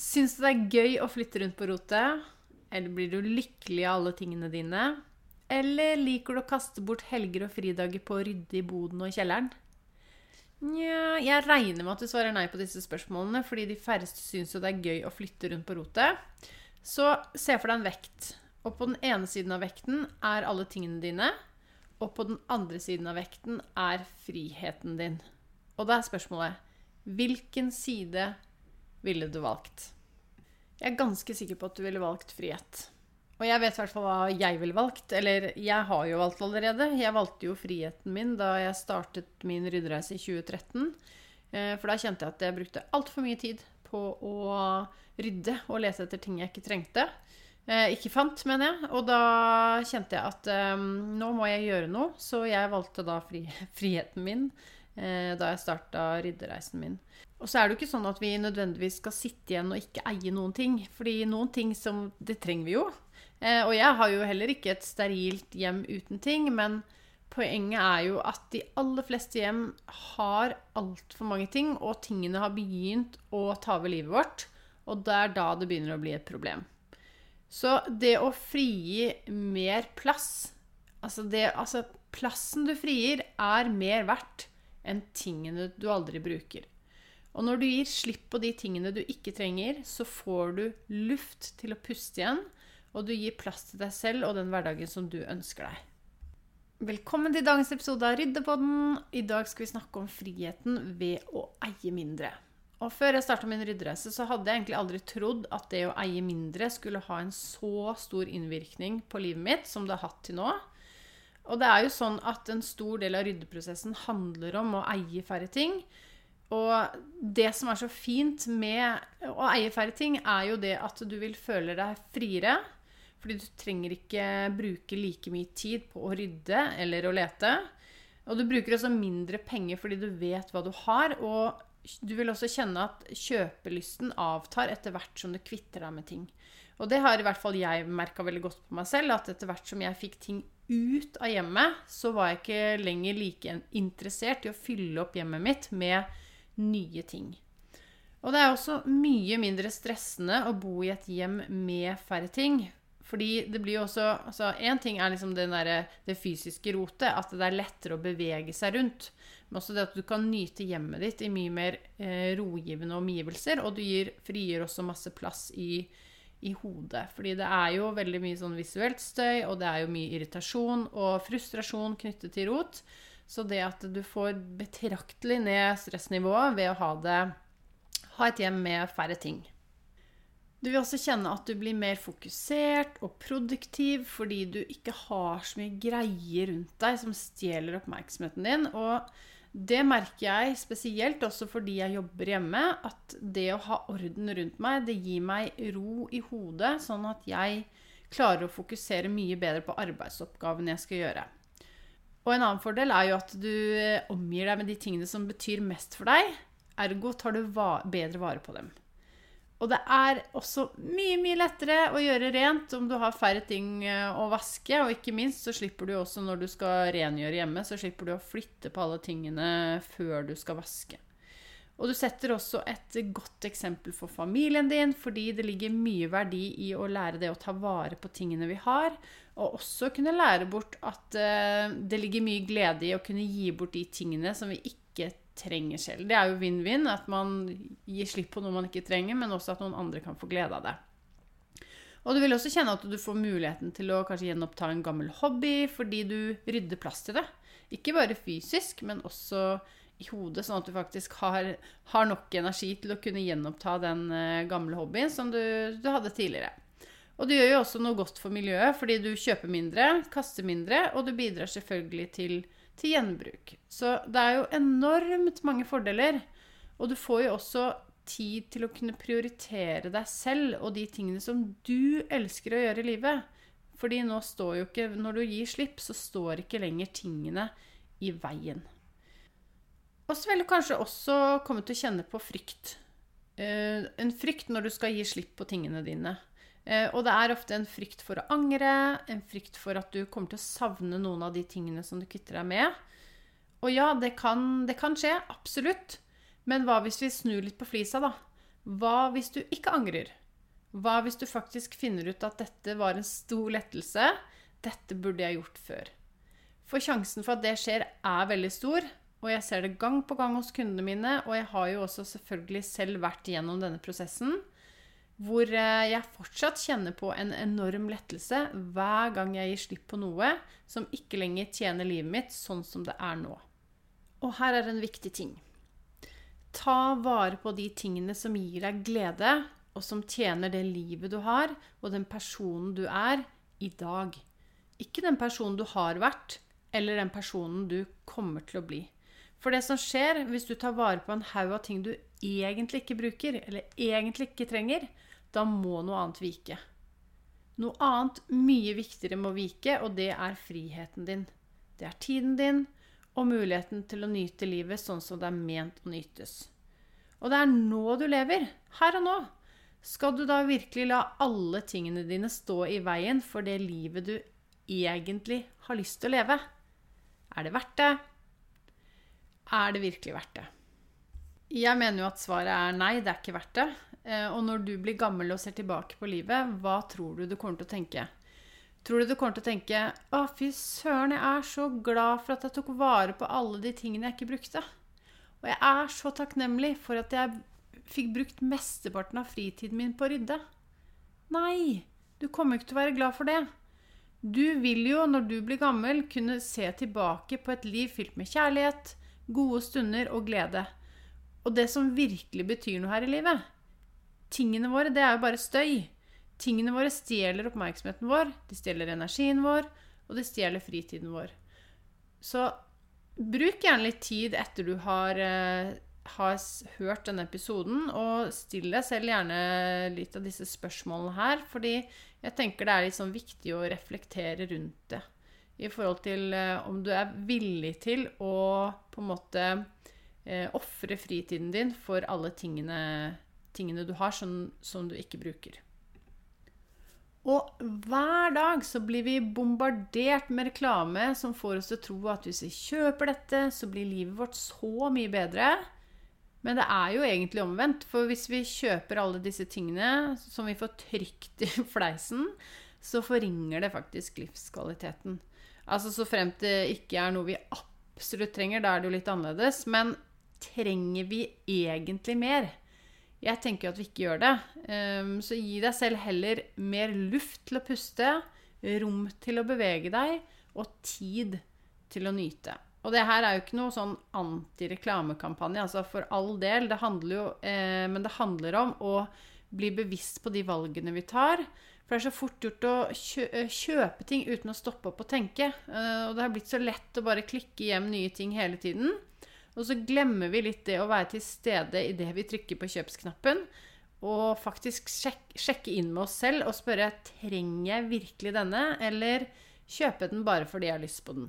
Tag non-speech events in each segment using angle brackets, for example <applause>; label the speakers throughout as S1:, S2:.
S1: Syns du det er gøy å flytte rundt på rotet? Eller blir du lykkelig av alle tingene dine? Eller liker du å kaste bort helger og fridager på å rydde i boden og i kjelleren? Nja, jeg regner med at du svarer nei på disse spørsmålene, fordi de færreste syns jo det er gøy å flytte rundt på rotet. Så se for deg en vekt. Og på den ene siden av vekten er alle tingene dine. Og på den andre siden av vekten er friheten din. Og da er spørsmålet hvilken side ville du valgt? Jeg er ganske sikker på at du ville valgt frihet. Og jeg vet i hvert fall hva jeg ville valgt. Eller jeg har jo valgt allerede. Jeg valgte jo friheten min da jeg startet min ryddereise i 2013. Eh, for da kjente jeg at jeg brukte altfor mye tid på å rydde og lete etter ting jeg ikke trengte. Eh, ikke fant, mener jeg. Og da kjente jeg at um, nå må jeg gjøre noe. Så jeg valgte da fri, <laughs> friheten min da jeg starta ryddereisen min. Og så er det jo ikke sånn at vi nødvendigvis skal sitte igjen og ikke eie noen ting. Fordi noen ting som Det trenger vi jo. Eh, og jeg har jo heller ikke et sterilt hjem uten ting. Men poenget er jo at de aller fleste hjem har altfor mange ting, og tingene har begynt å ta over livet vårt. Og det er da det begynner å bli et problem. Så det å frigi mer plass Altså, det, altså plassen du frier, er mer verdt enn tingene du aldri bruker. Og når du gir slipp på de tingene du ikke trenger, så får du luft til å puste igjen, og du gir plass til deg selv og den hverdagen som du ønsker deg. Velkommen til dagens episode av Ryddepodden. I dag skal vi snakke om friheten ved å eie mindre. Og Før jeg starta min ryddereise, så hadde jeg egentlig aldri trodd at det å eie mindre skulle ha en så stor innvirkning på livet mitt som det har hatt til nå. Og det er jo sånn at en stor del av ryddeprosessen handler om å eie færre ting. Og det som er så fint med å eie færre ting, er jo det at du vil føle deg friere. Fordi du trenger ikke bruke like mye tid på å rydde eller å lete. Og du bruker også mindre penger fordi du vet hva du har. Og du vil også kjenne at kjøpelysten avtar etter hvert som du kvitter deg med ting. Og det har i hvert fall jeg merka veldig godt på meg selv. At etter hvert som jeg fikk ting ut av hjemmet, så var jeg ikke lenger like interessert i å fylle opp hjemmet mitt med nye ting. Og det er også mye mindre stressende å bo i et hjem med færre ting. Fordi det blir jo også altså Én ting er liksom der, det fysiske rotet, at det er lettere å bevege seg rundt. Men også det at du kan nyte hjemmet ditt i mye mer eh, rogivende omgivelser. Og du gir, frigjør også masse plass i, i hodet. Fordi det er jo veldig mye sånn visuelt støy, og det er jo mye irritasjon og frustrasjon knyttet til rot. Så det at du får betraktelig ned stressnivået ved å ha, det, ha et hjem med færre ting. Du vil også kjenne at du blir mer fokusert og produktiv fordi du ikke har så mye greier rundt deg som stjeler oppmerksomheten din. Og det merker jeg spesielt også fordi jeg jobber hjemme, at det å ha orden rundt meg, det gir meg ro i hodet, sånn at jeg klarer å fokusere mye bedre på arbeidsoppgavene jeg skal gjøre. Og en annen fordel er jo at du eh, omgir deg med de tingene som betyr mest for deg. Ergo tar du bedre vare på dem. Og det er også mye, mye lettere å gjøre rent om du har færre ting eh, å vaske. Og ikke minst så slipper du også når du skal rengjøre hjemme, så slipper du å flytte på alle tingene før du skal vaske. Og du setter også et godt eksempel for familien din, fordi det ligger mye verdi i å lære det å ta vare på tingene vi har, og også kunne lære bort at uh, det ligger mye glede i å kunne gi bort de tingene som vi ikke trenger selv. Det er jo vinn-vinn at man gir slipp på noe man ikke trenger, men også at noen andre kan få glede av det. Og du vil også kjenne at du får muligheten til å kanskje gjenoppta en gammel hobby fordi du rydder plass til det. Ikke bare fysisk, men også i hodet, sånn at du faktisk har, har nok energi til å kunne gjenoppta den uh, gamle hobbyen som du, du hadde tidligere. Og du gjør jo også noe godt for miljøet, fordi du kjøper mindre, kaster mindre, og du bidrar selvfølgelig til, til gjenbruk. Så det er jo enormt mange fordeler. Og du får jo også tid til å kunne prioritere deg selv og de tingene som du elsker å gjøre i livet. Fordi nå står jo ikke Når du gir slipp, så står ikke lenger tingene i veien. Og så vil du kanskje også komme til å kjenne på frykt. Uh, en frykt når du skal gi slipp på tingene dine. Eh, og det er ofte en frykt for å angre, en frykt for at du kommer til å savne noen av de tingene som du kvitter deg med. Og ja, det kan, det kan skje, absolutt. Men hva hvis vi snur litt på flisa, da? Hva hvis du ikke angrer? Hva hvis du faktisk finner ut at dette var en stor lettelse? Dette burde jeg gjort før. For sjansen for at det skjer, er veldig stor. Og jeg ser det gang på gang hos kundene mine, og jeg har jo også selvfølgelig selv vært gjennom denne prosessen hvor eh, jeg fortsatt kjenner på en enorm lettelse hver gang jeg gir slipp på noe som ikke lenger tjener livet mitt sånn som det er nå. Og her er en viktig ting. Ta vare på de tingene som gir deg glede, og som tjener det livet du har, og den personen du er, i dag. Ikke den personen du har vært, eller den personen du kommer til å bli. For det som skjer hvis du tar vare på en haug av ting du egentlig ikke bruker, eller egentlig ikke trenger, da må noe annet vike. Noe annet mye viktigere må vike, og det er friheten din. Det er tiden din og muligheten til å nyte livet sånn som det er ment å nytes. Og det er nå du lever. Her og nå. Skal du da virkelig la alle tingene dine stå i veien for det livet du egentlig har lyst til å leve? Er det verdt det? Er det virkelig verdt det? Jeg mener jo at svaret er nei, det er ikke verdt det. Eh, og når du blir gammel og ser tilbake på livet, hva tror du du kommer til å tenke? Tror du du kommer til å tenke 'Å, fy søren, jeg er så glad for at jeg tok vare på alle de tingene jeg ikke brukte'. Og jeg er så takknemlig for at jeg fikk brukt mesteparten av fritiden min på å rydde. Nei, du kommer ikke til å være glad for det. Du vil jo, når du blir gammel, kunne se tilbake på et liv fylt med kjærlighet, gode stunder og glede. Og det som virkelig betyr noe her i livet, tingene våre, det er jo bare støy. Tingene våre stjeler oppmerksomheten vår, de stjeler energien vår, og de stjeler fritiden vår. Så bruk gjerne litt tid etter du har, eh, har hørt denne episoden, og still deg selv gjerne litt av disse spørsmålene her, fordi jeg tenker det er litt sånn viktig å reflektere rundt det. I forhold til eh, om du er villig til å på en måte eh, ofre fritiden din for alle tingene tingene du har som, som du ikke bruker. Og hver dag så blir vi bombardert med reklame som får oss til å tro at hvis vi kjøper dette, så blir livet vårt så mye bedre. Men det er jo egentlig omvendt. For hvis vi kjøper alle disse tingene som vi får trygt i <laughs> fleisen, så forringer det faktisk livskvaliteten. Altså så fremt det ikke er noe vi absolutt trenger, da er det jo litt annerledes. Men trenger vi egentlig mer? Jeg tenker jo at vi ikke gjør det. Ehm, så gi deg selv heller mer luft til å puste, rom til å bevege deg, og tid til å nyte. Og det her er jo ikke noe sånn antireklamekampanje, altså for all del. Det handler jo eh, Men det handler om å bli bevisst på de valgene vi tar. For det er så fort gjort å kjøpe ting uten å stoppe opp og tenke. Eh, og det har blitt så lett å bare klikke hjem nye ting hele tiden. Og så glemmer vi litt det å være til stede i det vi trykker på kjøpsknappen. Og faktisk sjek sjekke inn med oss selv og spørre trenger jeg virkelig denne, eller kjøpe den bare fordi jeg har lyst på den.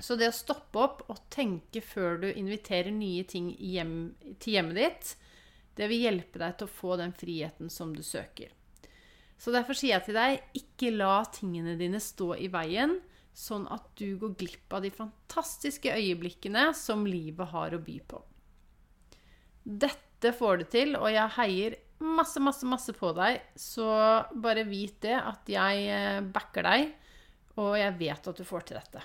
S1: Så det å stoppe opp og tenke før du inviterer nye ting hjem, til hjemmet ditt, Det vil hjelpe deg til å få den friheten som du søker. Så derfor sier jeg til deg, ikke la tingene dine stå i veien, sånn at du går glipp av de fantastiske øyeblikkene som livet har å by på. Dette får du til, og jeg heier masse, masse, masse på deg. Så bare vit det, at jeg eh, backer deg, og jeg vet at du får til dette.